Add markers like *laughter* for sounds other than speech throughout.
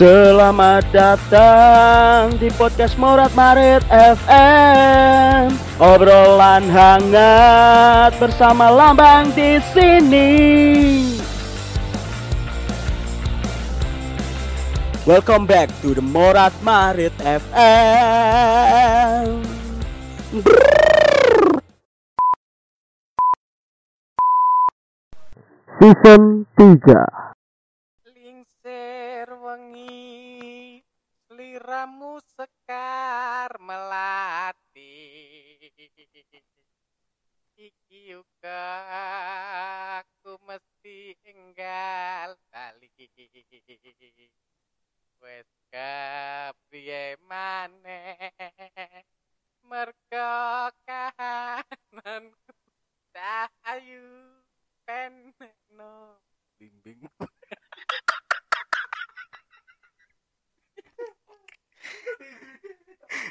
Selamat datang di podcast Morat Marit FM. Obrolan hangat bersama Lambang di sini. Welcome back to the Morat Marit FM. Season 3 sekar melati. Iki uga aku mesti enggal bali Wes kepriye maneh Mergo kahananku. Dahayu penekno bimbing *laughs*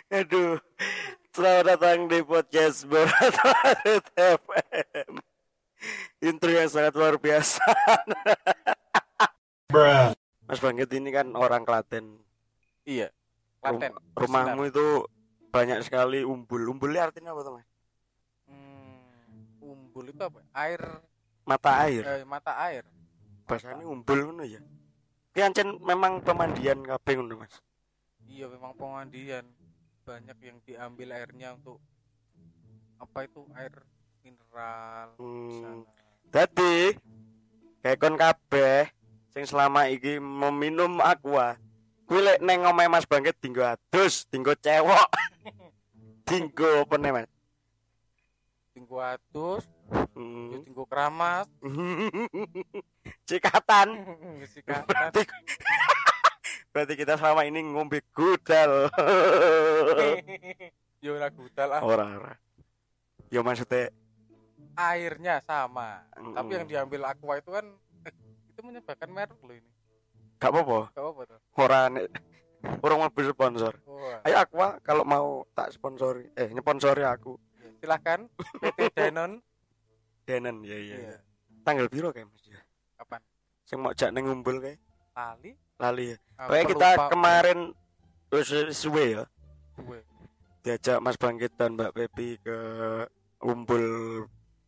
Aduh, selamat datang di podcast Berat FM. Intro yang sangat luar biasa. Mas Bangkit ini kan orang Klaten. Iya. Rum- Klaten. rumahmu itu banyak sekali umbul. Umbulnya artinya apa tuh, Mas? Hmm, umbul itu apa? Air Mata air. eh, mata air. Bahasanya umbul ngono ya. Ki ancen memang pemandian kabeh ngono, Mas. Iya memang pengandian banyak yang diambil airnya untuk apa itu air mineral Hmm. Dadi kayak kon kabeh sing selama iki meminum aqua. Kuwi lek neng omahe Mas Bangkit dinggo adus, dinggo cewek. *laughs* dinggo apa nih, Mas? Tinggu atus, Hmm. tinggu keramas, *laughs* Cikatan. *laughs* sikatan. Berarti kita selama ini ngombe gudal. *laughs* Yo ora gudal ah. ora ora. Ya maksudnya Airnya sama. Mm. Tapi yang diambil aqua itu kan eh, itu menyebabkan merek loh ini. gak apa-apa. Gak apa tuh. Ora nek orang mau sponsor. Wah, Ayo Aqua kalau mau tak sponsori. Eh, nyponsori aku. ya, silakan PT *laughs* Danon. Denen ya iya. Iya. Tanggal piro kayak Mas? ya? Kapan? Sing mau jak neng ngumpul kayak Lali. Lali ya. Ah, Pokoknya kita kemarin suwe ya Gue. diajak Mas Bangkit dan Mbak Pepi ke umbul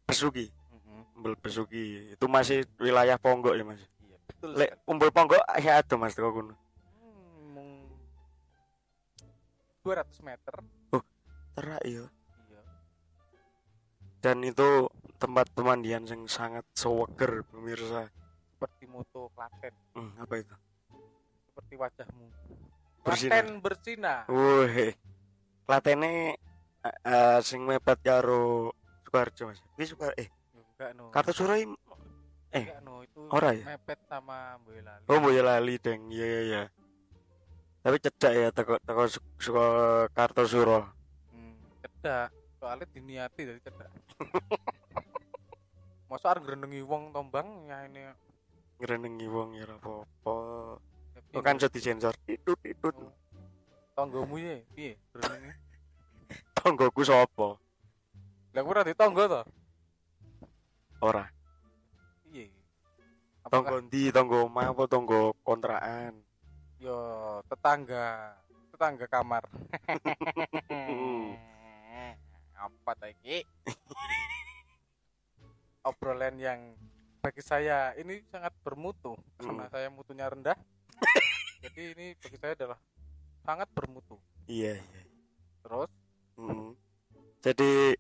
Besuki. Mhm. Umbul Besuki. Itu masih wilayah Ponggok ya, Mas. Iya, betul. Lek umbul Ponggok ya ada Mas teko kono. Hmm, mung 200 meter. Terak ya. Iya. Dan itu tempat pemandian yang sangat seweger pemirsa. Seperti moto Klaten, Hmm, apa itu? Seperti wajahmu. Bersinar. Klaten bersinar. Wih. Klatene eh, eh, sing mepet karo Sukarjo Mas. Iki Sukar eh Ya, enggak no. Kartosuro eh, Enggak no, itu ora ya? mepet sama Boyolali. oh Boyolali deng. Iya iya iya. Tapi cedak ya teko teko Su- Suka Kartosuro. Hmm, cedak. Soalnya diniati dari cedak. *laughs* Masa arep ngrenengi wong tombang ya ini Ngrenengi wong ya apa-apa. Ya, Oh kan iso disensor. Itut itut. tonggomu ya piye ngrenengi? *laughs* Tonggoku sapa? Lah ora ditonggo to? Ora. Piye? Tonggo ndi? Tonggo omah apa tonggo kontrakan? yo tetangga tetangga kamar. *laughs* Apa iki? Obrolan yang bagi saya ini sangat bermutu karena Hmm. saya mutunya rendah. Jadi ini bagi saya adalah sangat bermutu. Iya iya. Terus Mm. Jadi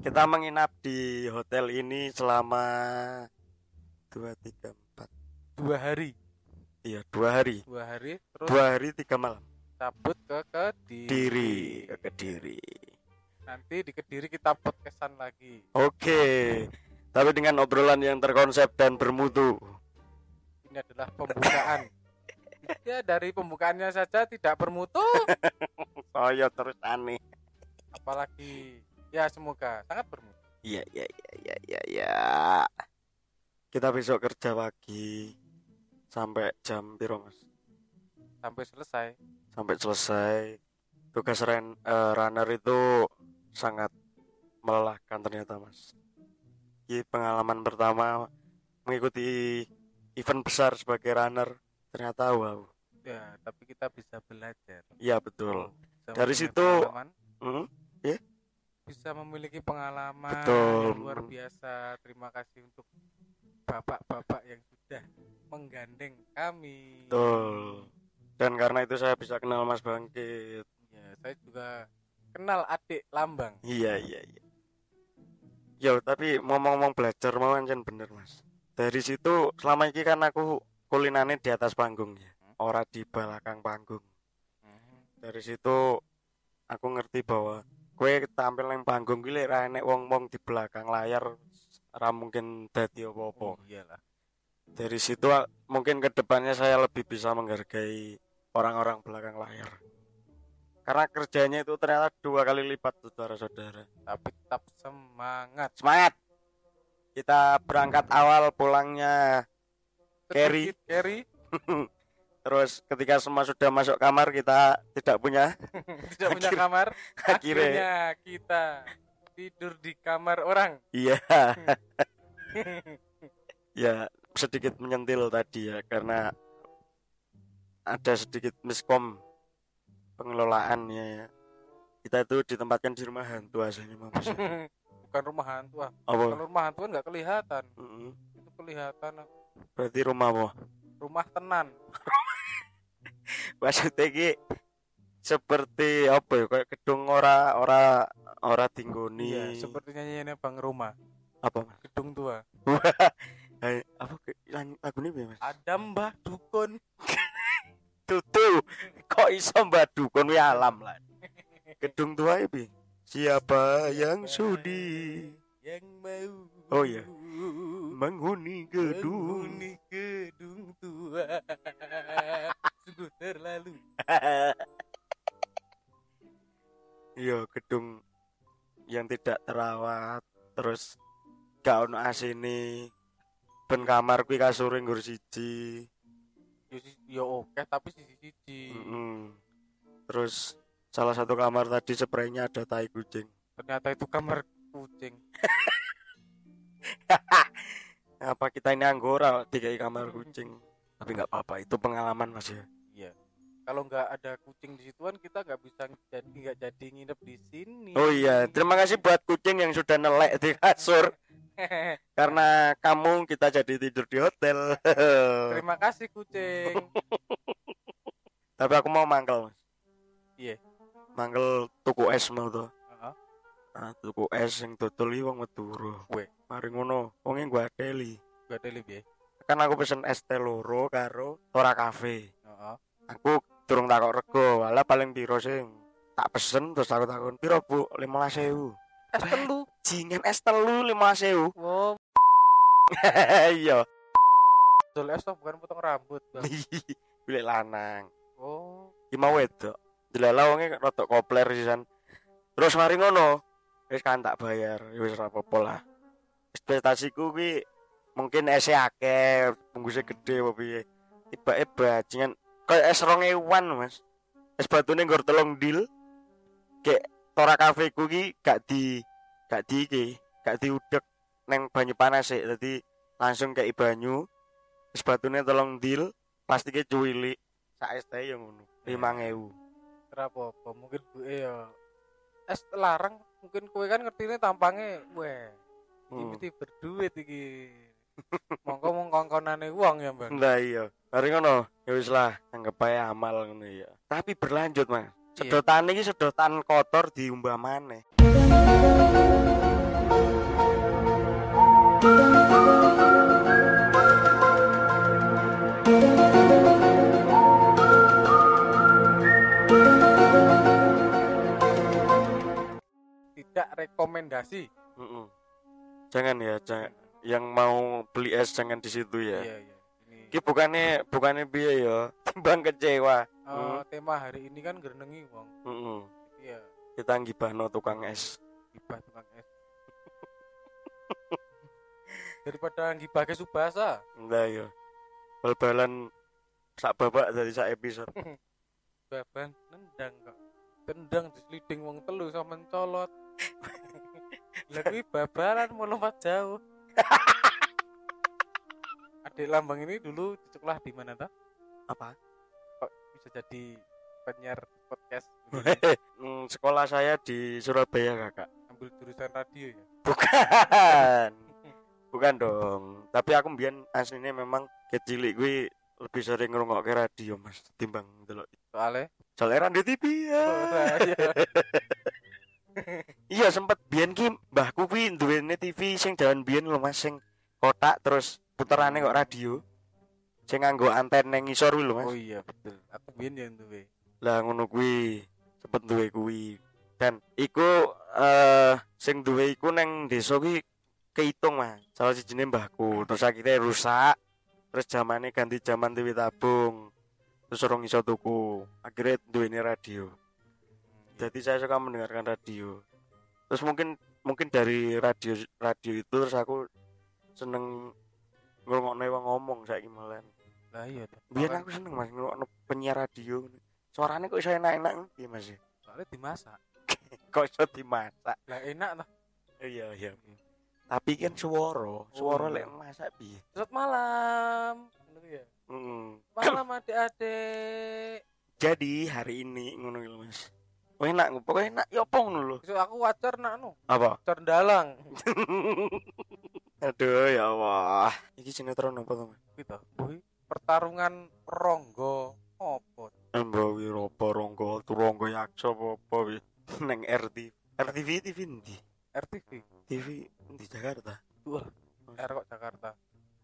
kita menginap di hotel ini selama dua tiga empat dua hari, iya dua hari dua hari terus dua hari tiga malam cabut ke Kediri. diri ke kediri Nanti di Kediri kita podcastan lagi. oke tapi dengan obrolan yang terkonsep dan bermutu Ini adalah pembukaan. Ya dari pembukaannya saja tidak bermutu, saya *laughs* terus aneh apalagi ya semoga sangat bermutu. iya iya iya iya iya ya. kita besok kerja pagi sampai jam piro mas sampai selesai. sampai selesai tugas ren- eh, runner itu sangat melelahkan ternyata mas ini pengalaman pertama mengikuti event besar sebagai runner ternyata wow ya tapi kita bisa belajar Iya betul. Bisa Dari situ- Hmm? bisa memiliki pengalaman Betul. yang luar biasa terima kasih untuk bapak-bapak yang sudah menggandeng kami Betul. Dan karena itu saya bisa kenal Mas Bangkit. ya saya juga kenal adik lambang Iya iya iya. Yo tapi ngomong-ngomong belajar mau ancen bener mas. Dari situ selama ini kan aku kulinane di atas panggung ya, ora di belakang panggung. Dari situ aku ngerti bahwa kue tampil nang panggung kuwi lek ra enek wong-wong di belakang layar ra mungkin dadi apa-apa. oh iyalah Dari situ a- mungkin ke depannya saya lebih bisa menghargai orang-orang belakang layar. Karena kerjanya itu ternyata dua kali lipat saudara-saudara. tapi tetap semangat Semangat. Kita berangkat awal pulangnya Carry. Carry *laughs* terus ketika semua sudah masuk kamar kita tidak punya *laughs* tidak punya Akhir- kamar *laughs* akhirnya akhirnya kita tidur di kamar orang iya ya sedikit menyentil tadi ya karena ada sedikit miskom pengelolaannya ya. Kita itu ditempatkan di rumah hantu aslinya bukan rumah hantu ah Apa? kalau rumah hantu kan nggak kelihatan Mm-mm. itu kelihatan. Berarti rumah apa? rumah tenan. *laughs* Maksudnya ki seperti apa ya? Kayak gedung ora ora ora tinggoni iya seperti nyanyiannya bang Roma apa gedung tua. *laughs* Eh, apa lagu ini mas? Ada mbah dukun. *laughs* Tutu kok iso mbak dukun? Wi alam lah. Gedung tua ini siapa yang sudi? yang mau Oh, iya. menghuni gedung. Menghuni gedung tua. Sungguh terlalu. Iya gedung yang tidak terawat terus gak ono ini ben kamar kuwi kasure nggur siji. Yo oke tapi sisi sisi Mm-mm. terus salah satu kamar tadi spraynya ada tai kucing. Ternyata itu kamar kucing *laughs* *laughs* apa kita ini anggora dikai kamar kucing? Tapi nggak apa-apa itu pengalaman mas ya. Iya. Kalau nggak ada kucing di situan kita nggak bisa jadi nggak jadi nginep di sini. Oh iya terima kasih buat kucing yang sudah nelek di kasur. *laughs* Karena kamu kita jadi tidur di hotel. *laughs* Terima kasih kucing. Tapi aku mau mangkel mas. Iya. mangkel tuku es mau tuh tuku es yang dodol iki wong Madura Weh. mari ngono. Wong gua gak ada lebih ya kan aku pesen es teh loro karo Tora Cafe Heeh. aku durung takok rego. Wala paling piro sing tak pesen terus aku takon piro bu? lima sewu es telu. Jingan es telu lima sewu wow. *laughs* Iya. Dol es toh bukan potong rambut bilik *laughs* lanang. Oh. Iki mau wedok. Delala wonge rada kopler sisan. Terus mari ngono wis kan tak bayar ya wis ora apa-apa lah. Ekspektasiku kuwi mungkin es akeh bungkusnya gede apa piye. Tiba bajingan kayak es rong ewan mas. Es batune nggur telung dil kayak tora kafe ku ki gak di gak di iki gak diudek neng banyu panas sih jadi langsung kayak banyu es batune telung dil plastiknya cuwilik sak es teh yang ngono lima ewu. Kenapa apa mungkin gue ya es larang mungkin kue kan ngerti tampangnya weh ini Hmm. mesti berduit iki *laughs* mongko mong kongkonane uang ya bang Lah iya. Mari ngono, ya wis lah, anggap ae amal ngono ya. Tapi berlanjut, Mas. Iya. Sedotan iki sedotan kotor diumbah maneh. Tidak rekomendasi Mm-mm. Jangan ya, jangan yang mau beli es jangan di situ ya. iya iya ini Ki bukannya bukannya piye ya, *laughs* timbang kecewa. eh, tema hari ini kan gerenengi uang Mm-mm. iya Kita ngibahno tukang es. gibah tukang es *laughs* daripada gibah ke subasa Lah iya. Bal-balan sak babak dari sak episode. *laughs* baban nendang kok tendang diseliding wong telu sama mencolot lah kuwi babalan mau lompat jauh. *laughs* Adik lambang ini dulu sekolah di mana tuh Apa? kok bisa jadi penyiar podcast Hmm, sekolah saya di Surabaya kakak. Ambil jurusan radio ya? Bukan. Bukan dong. Tapi aku mbien aslinya memang kecil gue lebih sering ngerungok radio mas timbang delok soalnya soalnya radio TV ya *laughs* iya sempet. Biyen ki mbahku kuwi duwene TV sing jalan biyen lho Mas sing kotak terus puterane kok radio. Sing nganggo anten nang ngisor kuwi lho Mas. Oh iya betul. Aku biyen yang duwe. Lah ngono kuwi. Sempet duwe kuwi. Dan iku eh sing duwe iku nang desa kuwi kehitung Mas. Salah sijine mbahku. Terus akhirnya rusak. Terus zamane ganti zaman TV tabung. Terus orang iso tuku. Akhirnya duweni radio. Jadi saya suka mendengarkan radio terus mungkin mungkin dari radio radio itu terus aku seneng ngrungokne wong ngomong saiki malah lah iya biar aku seneng mas ngrungokno penyiar radio suaranya kok iso enak-enak iya mas? Ya? soalnya dimasak. *laughs* Kok iso dimasak? Lah enak tuh iya iya tapi kan suara suara iya. lek masak piye? Selamat malam. Ya? Mm. malam adik-adik. Jadi hari ini ngono mas Oh, enak pokoknya enak? Ya apa ngono lho? Besok aku wajar nak nu. Apa? Wajar dalang. *laughs* Aduh ya Allah. Iki sinetron apa tuh Mas? Wih, pertarungan ronggo opo? Embo Wiropa Ronggo? Turonggo Yakso apa wi *laughs* neng RTV RTV TV ndi RTV TV di Jakarta? Wah, R kok Jakarta?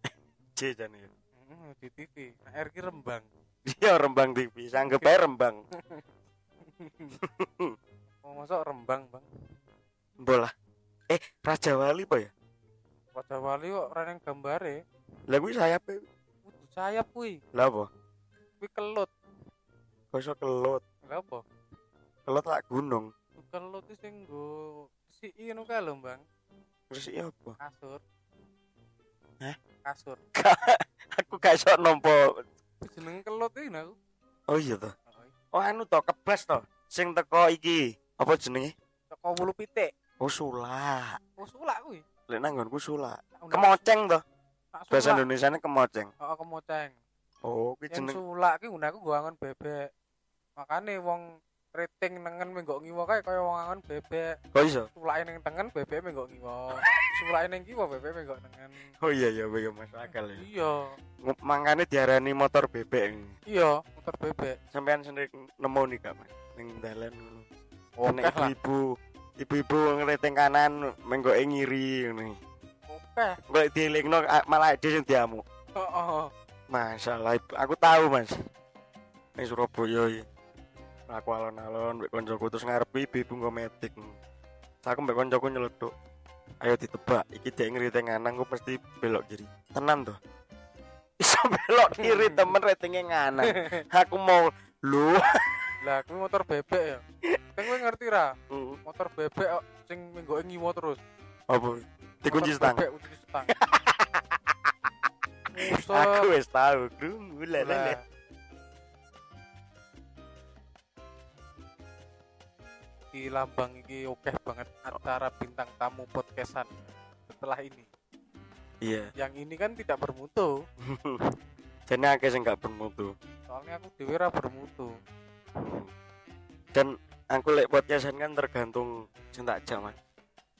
*laughs* C jane ya? Hmm, di TV nah R ki Rembang. Iya Rembang TV sanggep ae Rembang *laughs* oh masuk Rembang bang. Bola eh Raja Wali apa ya? Raja Wali kok reneng gambare. Lah kuwi sayap kudu sayap kuwi. Lah apa? Kuwi kelut. Iso kelut? Lha apa? Kelut tak gunung. Kelut iki sing nggo si ngono kae lho bang. Terus iya apa? Kasur. Hah? kasur. *laughs* Aku gak iso nompo jeneng kelut iki nah aku oh iya toh Oh, anu toh kebas toh sing teko iki. Apa jenenge? Teko wulu pitik. Oh sulak. Oh sulak kuwi? Lek nanggonku sulak. Tak undang- kemoceng tak bahasa sulak. Indonesia kemoceng. Oh kemoceng. Oh kuwi jeneng sulak ki nggunaku nggo angon bebek. Makane wong rating nengen menggok ngiwa kae kaya wong angon bebek. Kok iso? Sulake ning tengen bebek menggok ngiwa sulake ning kiwa bebek menggok nengen. Oh iya iya iya masuk akal ya. Iya. Ng- mangkane diarani motor bebek iya motor bebek. Sampean sendiri nemu nih mas? Ning dalan ngono. Oke Nek ibu ibu-ibu ngeliting kanan menggoke ngiri ngono oke kok dielingno malah dia sing diamuk. Oh, oh. masalah aku tahu mas. Ning Surabaya iki aku alon-alon mbek koncoku terus ngarepi ibu nggo metik. Aku mbek koncoku nyeletuk ayo ditebak iki dia ngeriting kanan ku pasti belok kiri. Tenan tuh *laughs* iso belok kiri temen ratingnya nganan aku mau lu. *laughs* Lah kuwi motor bebek ya. Kan kowe ngerti ra? Mm, motor bebek sing menggoke ngiwa terus. Apa? Dikunci stang? bebek kunci stang. *laughs* Aku wis tahu krungu lah di lambang iki oke banget acara bintang tamu podcastan setelah ini. Iya. Yang ini kan tidak bermutu. *laughs* Jadi akeh sing gak bermutu. Soalnya aku dewe ra bermutu. Dan aku lek podcastan kan tergantung ajak mas.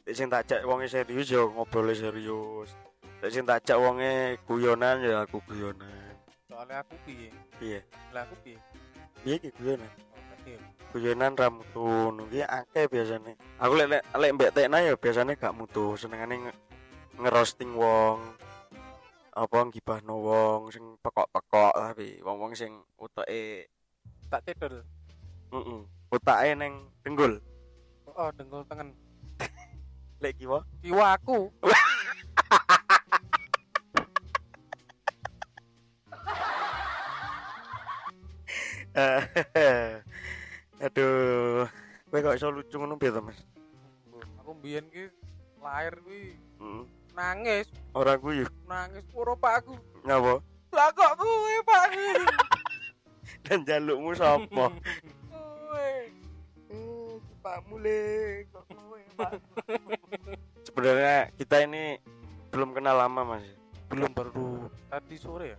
Lek sing tak ajak wonge serius ya ngobrol serius. Lek sing tak ajak wonge guyonan ya aku guyonan. Soalnya aku piye? Iya. Lah aku piye? Piye ki guyonan? Oh. Guyonan ra mutu ngono. Ki akeh biasane. Aku lek lek, mbek tekna ya biasane gak mutu. Senengane nge- ngerosting wong apa ngibahno wong sing pekok-pekok tapi wong-wong sing utake tak cedol heeh utake ning denggul oh dengkul tengen. *laughs* Lek kiwa? Kiwa aku *laughs* *laughs* aduh kowe kok iso lucu ngono piye to Mas? Aku mbiyen ki lahir kuwi heeh nangis. Ora guyu. Nangis puro pakku ngapa? Lah kok kuwe pakku *laughs* dan jalukmu sapa? Kuwe Pak Mule kok kowe Pak? Sebenarnya kita ini belum kenal lama Mas. Belum baru tadi sore ya?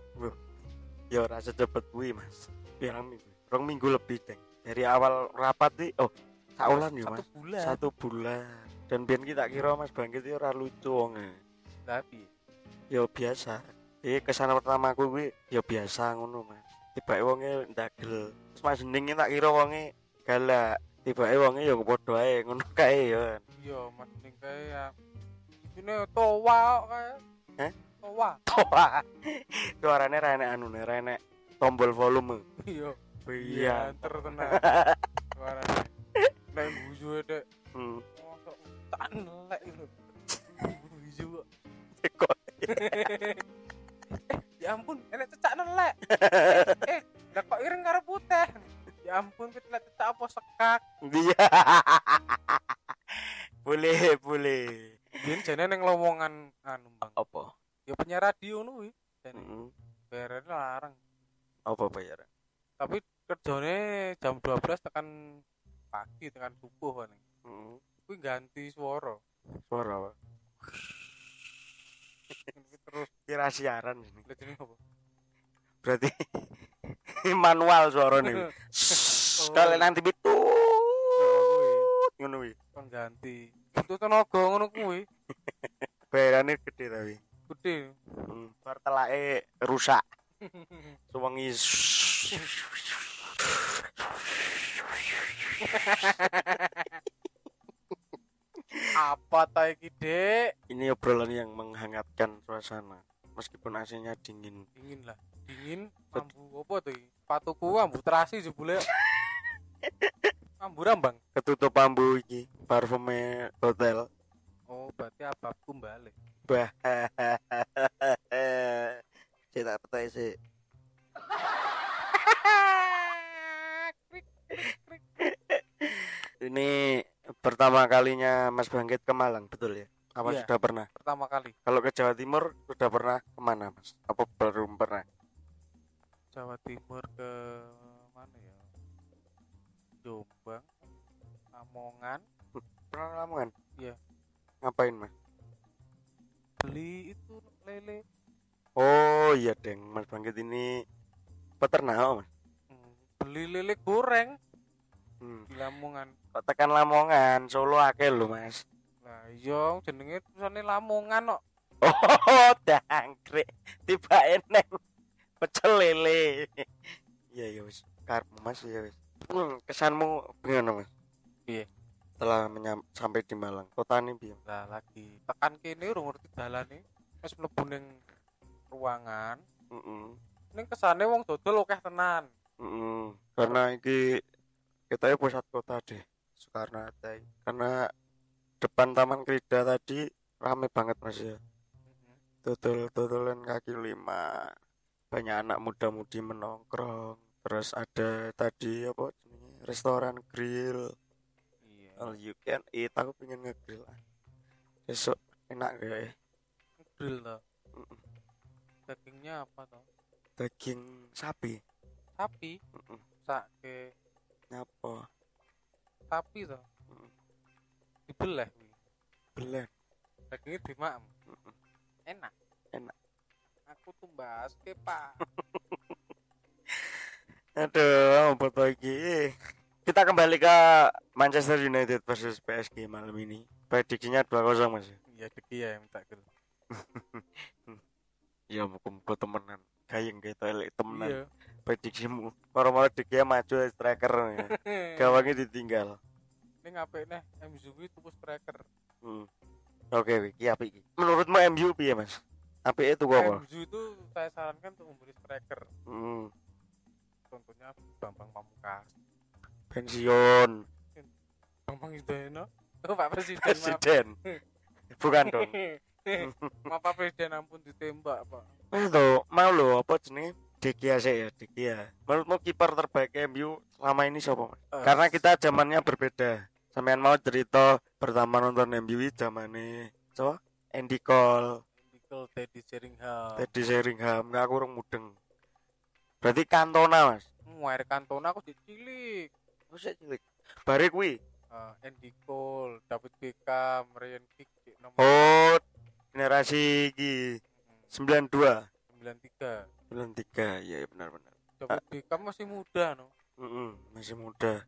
Ya ora secepat kuwi Mas. Pirang minggu. Rong minggu lebih deng dari awal rapat nih oh saulan ya satu mas? bulan. Satu bulan. Dan biar kita kira mas bangkit itu ora lucu wonge tapi ya biasa. Eh ke sana pertama aku gue ya biasa ngono mas. Tiba wonge ndagel terus mas Ning tak kira wonge galak. Tiba wonge ya padha ae ngono kae ya. Iya mas ning kae ya. Ini towa kae. Hah? towa. Toa *laughs* suaranya rene anu rene tombol volume. Iya iya. Terkenal. Suaranya. Nek buju dek hmm. mosok tak nelek itu buju kok? Ya ampun enek cecak nelek *laughs* eh lah kok iring karo putih? Ya ampun kita lihat cecak apa sekak? Dia *laughs* boleh boleh. Biyen jane ning lowongan anu bang. Apa? Ya penyiar radio nu wi jane. Mm-mm. bayaran larang. Apa bayaran tapi kerjane jam 12 tekan pagi tekan subuh kan Mm-mm. kuwi ganti suara suara apa terus. Kira siaran ini. Apa? Berarti *laughs* manual suara nih *laughs* kalau nanti itu ngono wi kon ganti. Itu tenaga ngono kuwi. *laughs* Bayarannya gede tapi. Gede. Hmm. bar telake rusak. Suwengi apa ta iki dek ini obrolan yang menghangatkan suasana. Meskipun AC-nya dingin. Dingin lah. Dingin. Ambu apa tuh iki? sepatuku ambu terasi jebule. Ambu rambang. Ketutup bambu iki parfume hotel. Oh berarti apa balik bah. *laughs* Tak percaya sih ini pertama kalinya Mas Bangkit ke Malang betul ya? Apa Iya. sudah pernah? pertama kali. Kalau ke Jawa Timur sudah pernah ke mana Mas? Apa belum pernah? Jawa Timur ke mana ya? Jombang Lamongan. Pernah Lamongan? Iya. ngapain Mas? Beli itu lele. Oh iya deng Mas Bangkit ini peternak Mas. Hmm, beli lele goreng. Hmm. di Lamongan kok tekan Lamongan Solo akeh lho Mas lah iya jenenge tulisane Lamongan kok Oh, *laughs* dangkrik. Tiba eneng pecel lele. Iya, ya wis. Karepmu Mas ya wis. Hmm, kesanmu gimana, Mas? Piye? Setelah menyam- sampai di Malang. Kota piye? lah lagi tekan kene urung ngerti dalane wis mlebu ning ruangan Heeh. ning kesane wong dodol akeh tenan Heeh. Karena iki kita pusat kota deh. Soekarno Hatta. Karena depan Taman Krida tadi rame banget Mas ya. Dodol-dodolan kaki lima. Banyak anak muda-mudi menongkrong. Terus ada tadi apa? Restoran grill. iya All you can eat. Aku pengen ngegrill. Besok enak gak ya? grill to Mm-mm. dagingnya apa to Daging sapi. sapi Mm-mm. sake Nyapa? Sapi to Mm. dibelah Belen. dagingnya dimaem Mm-mm. enak Enak. aku tuh bahas ke pak *laughs* Aduh, apa iki? Kita kembali ke Manchester United versus PSG malam ini. Prediksinya 2-0 Mas. iya deki ya yang minta gol *laughs* Ya muka-muka temenan. Gayeng gitu elek temenan. iya Prediksimu. Moro-moro Dekia maju as striker ya. *laughs* Gawangnya ditinggal. ini ngapain nih MU itu striker Hmm. Oke, iki apik iki. Menurutmu MU piye, Mas? Apik itu apa? MU itu saya sarankan untuk membeli striker Hmm. contohnya Bambang Pamungkas Pensiun Bambang Yudhoyono oh Pak Presiden maaf presiden. Bukan dong. *laughs* maaf Pak Presiden ampun ditembak Pak Itu mau lo apa jenenge? Dekia sih ya, Dekia. Menurutmu kiper terbaik MU selama ini siapa, Mas? Eh, Karena kita zamannya berbeda. Sampean mau cerita pertama nonton MU zamane so Andy Cole, Michael Teddy Sheringham Teddy Sheringham, nggak kurang mudeng. Berarti Cantona, Mas. Muair Cantona aku cilik Wis cilik. Bare kuwi. uh, Andy Cole David Beckham Ryan Giggs nomor Oh, generasi iki 92. 93 93. Iya, iya, benar benar. David Beckham masih muda no Mm-mm, masih muda.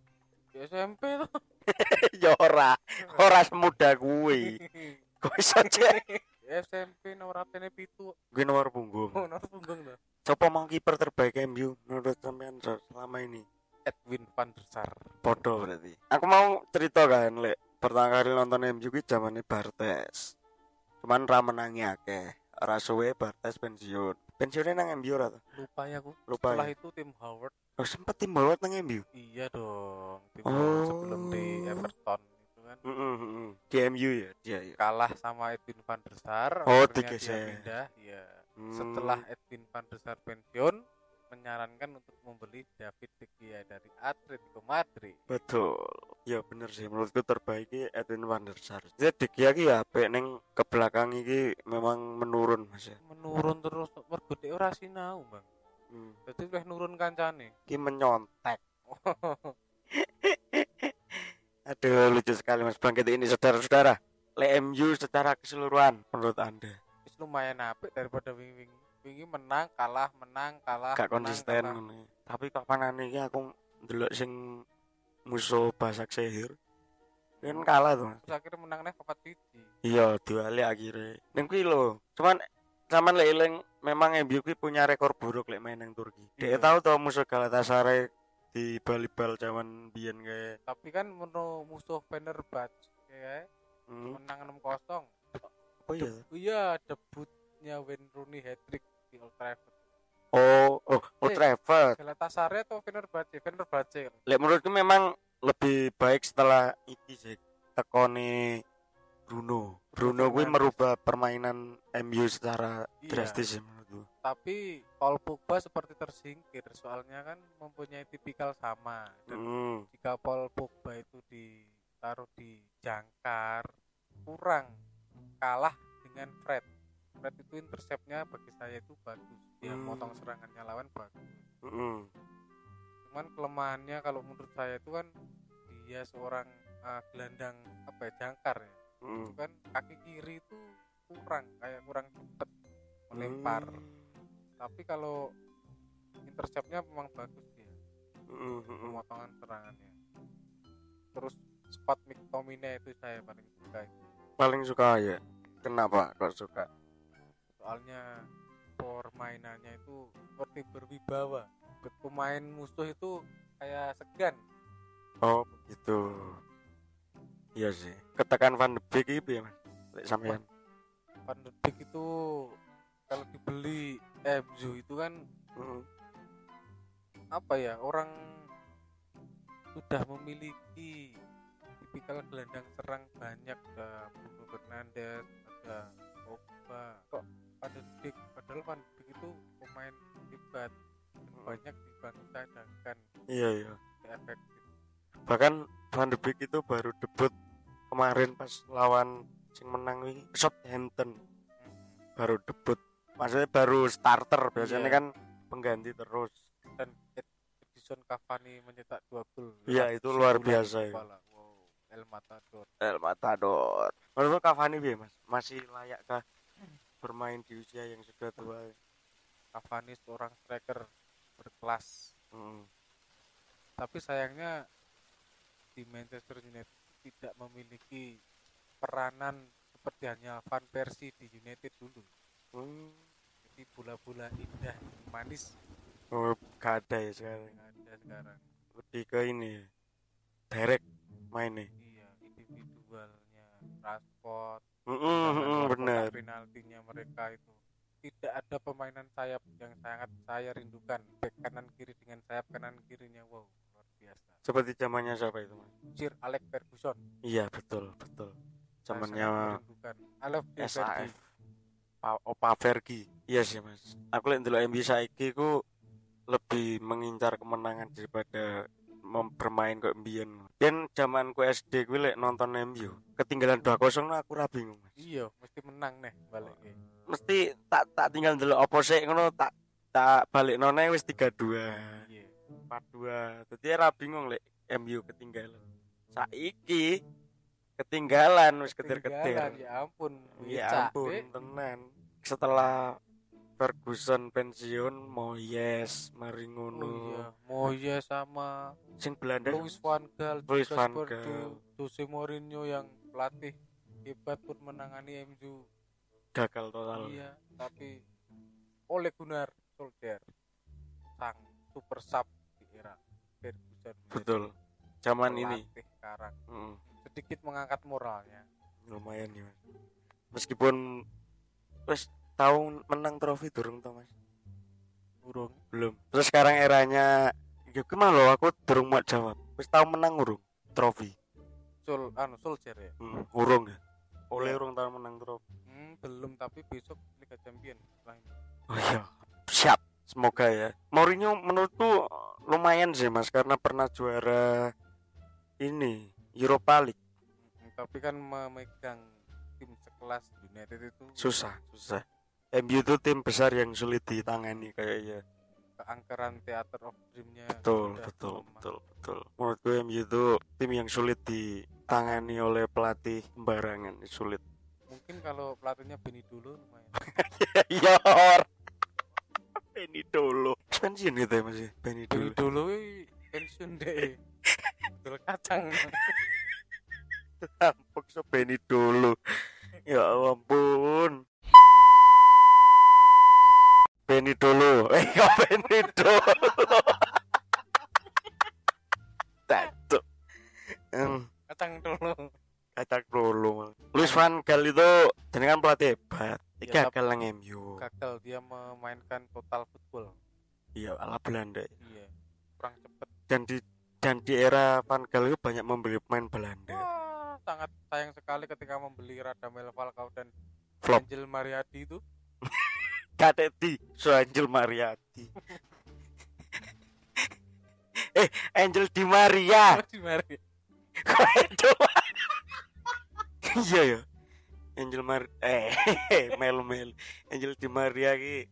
Di SMP tuh. *laughs* ya ora, ora semuda kuwi. *laughs* Kok iso cek? SMP nomor atene pitu. Gue nomor punggung. Oh, nomor punggung tuh. Siapa mau kiper terbaik MU menurut sampean se- selama ini? Edwin van der Sar. Podo berarti. Aku mau cerita kan, Lek. Pertama kali nonton MU kuwi zamane Bartes. Cuman ra menangi akeh. Ora suwe Bartes pensiun. Pensiunnya nang MU ora tuh? Lupa ya aku. Lupa. Setelah Ya? itu tim Howard. Oh, sempet tim bawat nang MU. Iya dong. Tim Oh. Howard sebelum di Everton itu kan Heeh, heeh. Di MU ya, dia ya. kalah sama Edwin van der Sar. Oh, digeser. pindah. Iya. Hmm. Setelah Edwin van der Sar pensiun, menyarankan untuk membeli David De Gea dari Atletico Madrid. Betul. Ya bener sih menurutku terbaik Edwin van der Sar. Jadi De Gea ki ya apik ning ke belakang iki memang menurun Mas ya. Menurun terus mergo dhek ora sinau, Bang. Hmm. Jadi wis nurun kancane. Ki menyontek. *laughs* Aduh lucu sekali Mas Bangkit ini saudara-saudara. Le MU secara keseluruhan menurut Anda Wis lumayan apik daripada wingi-wingi. Wingi menang, kalah, menang, kalah. gak menang, konsisten kalah. ngono. Tapi kapan iki aku ndelok sing musuh Basak Sehir kan kalah tuh. Terus akhirnya menang nih papat siji. Iya, diwali akhirnya. Ning kuwi lho. Cuman zaman lek eling memang MU kuwi punya rekor buruk lek main nang Turki. Dia Iya. tahu tuh musuh Galatasaray di bal-bal zaman biyen kayak Tapi kan menu musuh Fenerbahce ya, hmm, menang 6-0. oh iya. Iya, debutnya Wayne Rooney hat-trick di Old Trafford. Oh, oh, Old. Trafford. Galatasaray atau Fenerbahce? Fenerbahce. Lek menurutku memang lebih baik setelah iki sih tekone Bruno. Bruno Fernandes. merubah permainan MU secara Iya. drastis menurutku. Tapi Paul Pogba seperti tersingkir soalnya kan mempunyai tipikal sama. Dan Hmm. jika Paul Pogba itu ditaruh di jangkar kurang kalah dengan Fred. Fred itu interceptnya bagi saya itu bagus. Dia Hmm. motong serangannya lawan bagus. Hmm. Cuman kelemahannya kalau menurut saya itu kan dia seorang uh, gelandang apa ya jangkar ya. Hmm. Itu kan kaki kiri itu kurang kayak kurang cepet melempar. Hmm. Tapi kalau interceptnya memang bagus dia. Hmm, hmm, hmm. pemotongan serangannya terus spot McTominay itu saya paling suka itu. Paling suka ya. Kenapa kok suka? Soalnya permainannya itu seperti berwibawa pemain musuh itu kayak segan Oh, begitu. Iya sih. Ketekan Van de Beek itu ya, Mas. Lek sampean. Van de Beek itu kalau dibeli MU itu kan Heeh. apa ya orang sudah memiliki tipikal gelandang serang banyak ada Bruno Fernandes ada Pogba kok Van de Beek padahal Van de Beek itu pemain hebat banyak dibantu cadangan Iya, iya. efektif Bahkan Van de Beek itu baru debut kemarin pas lawan sing menang ini Southampton Hmm. baru debut. Maksudnya baru starter, biasanya Iya. kan pengganti terus. dan Ed- Edison Cavani mencetak dua gol Iya, itu luar biasa ya. wow El Matador El Matador. Menurut Cavani piye, Mas? Masih layakkah bermain di usia yang sudah tua? Cavani seorang striker berkelas Hmm. tapi sayangnya di Manchester United tidak memiliki peranan seperti hanya Van Persie di United dulu Hmm. jadi bola-bola indah manis Oh, gak ada ya sekarang. yang ada sekarang Lebih ke ini. ya, Direct mainnya. iya individualnya Rashford Mm bener. kotak penaltinya mereka itu tidak ada permainan sayap yang sangat saya rindukan back kanan kiri dengan sayap kanan kirinya wow luar biasa Seperti zamannya siapa itu, Mas? Sir Alex Ferguson Iya, betul, betul. Zamannya you, SAF. Pa Opa Vergi. Iya sih, Mas. Aku lihat dulu MU saiki ku lebih mengincar kemenangan daripada mem- bermain kok mbiyen. Dan zamanku SD gue lek nonton MU, ketinggalan 2-0 nah aku ra bingung, iya mesti menang nih balik Mesti tak tak tinggal dulu opo sik ngono tak tak balik none wis 3-2, iya 4-2. Dadi ra bingung lek MU ketinggalan. Saiki ketinggalan wis ketir-ketir. ya ampun Ya ampun, tenan. Setelah Ferguson pensiun Moyes mari Oh ngono iya, Moyes sama sing Belanda Louis van Gaal, juga van Gaal. Jose Mourinho yang pelatih hebat pun menangani MU. gagal total Iya, tapi Ole Gunnar Solskjaer sang super sub di era Ferguson. betul zaman ini sekarang Mm, sedikit mengangkat moralnya. lumayan ya meskipun wes tahu menang trofi durung to mas? Burung. belum. Terus sekarang eranya ya gimana loh aku durung mau jawab. Wes tahu menang urung trofi. Sol anu Solskjaer ya. Hmm, urung ya? Oleh Ya. urung tahu menang trofi. Hmm, belum tapi besok Liga Champion ini. oh iya siap. Semoga ya. Mourinho menurutku lumayan sih mas karena pernah juara ini Europa League. Hmm, tapi kan memegang tim sekelas United itu susah susah MU itu tim besar yang sulit ditangani kayaknya. Keangkeran Theater of Dream-nya betul betul melemah. betul betul. Menurut gue MU itu tim yang sulit ditangani oleh pelatih sembarangan sulit. Mungkin kalau pelatihnya Benny dulu lumayan. *laughs* ya or. Benny dulu pensiun gitu ya masih Benny Benny dulu dulu wih, pensiun deh. Betul kacang. *laughs* tampuk so Benny dulu ya ampun Benny dulu *laughs* eh kok Benny dulu *laughs* Tatuk. Hmm. Kacang dulu. kacak dulu Luis Van Gaal itu jenengan pelatih hebat iki Ya, gagal nang MU Gagal dia memainkan total football. iya ala Belanda Iya. Kurang cepet. dan di dan di era Van Gaal itu banyak membeli pemain Belanda Wah, sangat sayang sekali ketika membeli Radamel Falcao dan Flop. Angel Mariadi itu. Kadeti Angel Mariati. *laughs* Eh Angel Di Maria. Oh, di Mari- Kok Angel iya ya. Angel Mar eh *laughs* Mel Mel Angel Di Maria ki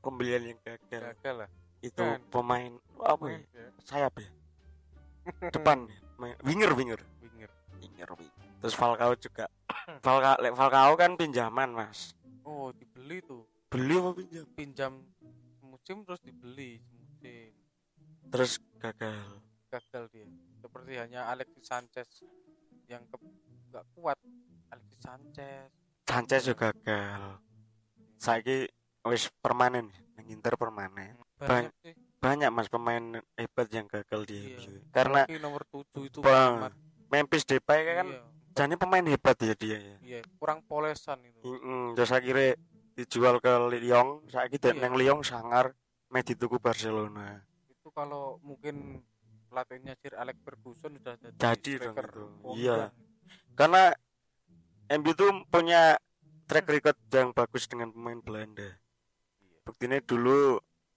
pembelian yang gagal. Gagal lah. itu Kan. pemain apa ya? Ya. sayap ya? Depan ya? Main- winger winger? Winger. winger winger. Terus Falcao juga. *coughs* Falcao Falcao kan pinjaman mas. Oh, dibeli tuh. Beli apa pinjam? Pinjam musim terus dibeli musim. terus gagal? Gagal dia. Seperti hanya Alexis Sanchez yang ke nggak kuat. Alexis Sanchez. Sanchez juga gagal. Saiki wis permanen yang Inter permanen. Banyak sih. banyak mas pemain hebat yang gagal di Iya. MU karena Apalagi nomor 7 itu Bang, Memphis Depay kan iya, jadi pemain hebat ya dia ya. Iya kurang polesan itu. Mm, terus akhirnya dijual ke Lyon saiki Iya. iya. nang Lyon sangar meh dituku Barcelona itu kalau mungkin pelatihnya Sir Alex Ferguson sudah jadi, Jadi dong itu. Iya. karena MU itu punya track record yang bagus dengan pemain Belanda Iya. buktinya dulu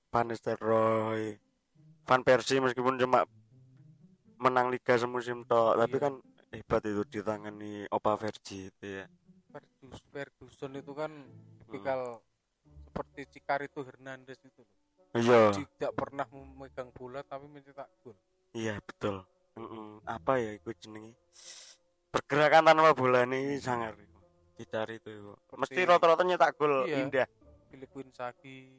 Van Nistelrooy Van Persie meskipun cuma menang liga semusim toh tapi Iya. kan hebat itu ditangani Opa Vergi itu ya Fergus- Ferguson itu kan tipikal seperti Cicarito Hernandez itu loh. iya. Tidak pernah memegang bola tapi mencetak gol. Iya betul. Mm-mm. apa ya itu jenenge? Pergerakan tanpa bola ini sangar dicari itu iku. mesti rata-rata nyetak gol Iya. indah. Filipin Saki.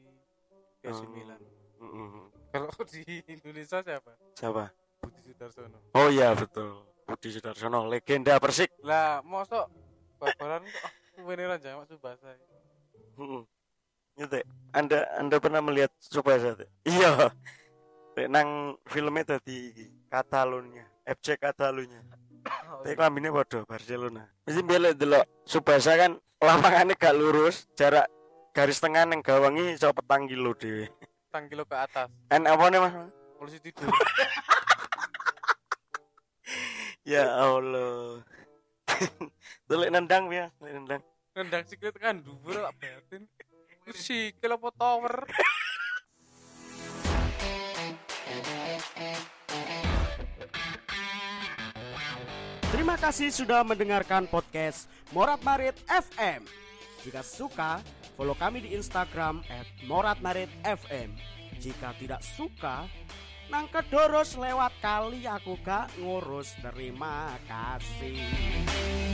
Milan. Mm-mm. kalau *laughs* di Indonesia siapa? Siapa? Budi Sudarsono. Oh iya betul. Budi Sudarsono legenda Persik. Lah mosok babaran kok beneran jangan Mm-mm. Gitu ya? Anda Anda pernah melihat Subasa tuh? Iya. Nang filmnya tadi Katalunya, FC Katalunya. Tapi kelaminnya padha Barcelona. Mesti belok delok Subasa kan lapangannya gak lurus, jarak garis tengah nang gawangi iso petang kilo dhewe. tang kilo ke atas Kan apa nih Mas? polisi tidur *laughs* Ya Allah. *laughs* Tuh lek nendang ya, nendang. nendang siklet kan dhuwur kok batin sikil apa tower Terima kasih sudah mendengarkan podcast Morat Marit FM. Jika suka, follow kami di Instagram @moratmaritfm. Jika tidak suka, nang kedoros lewat kali aku gak ngurus. Terima kasih.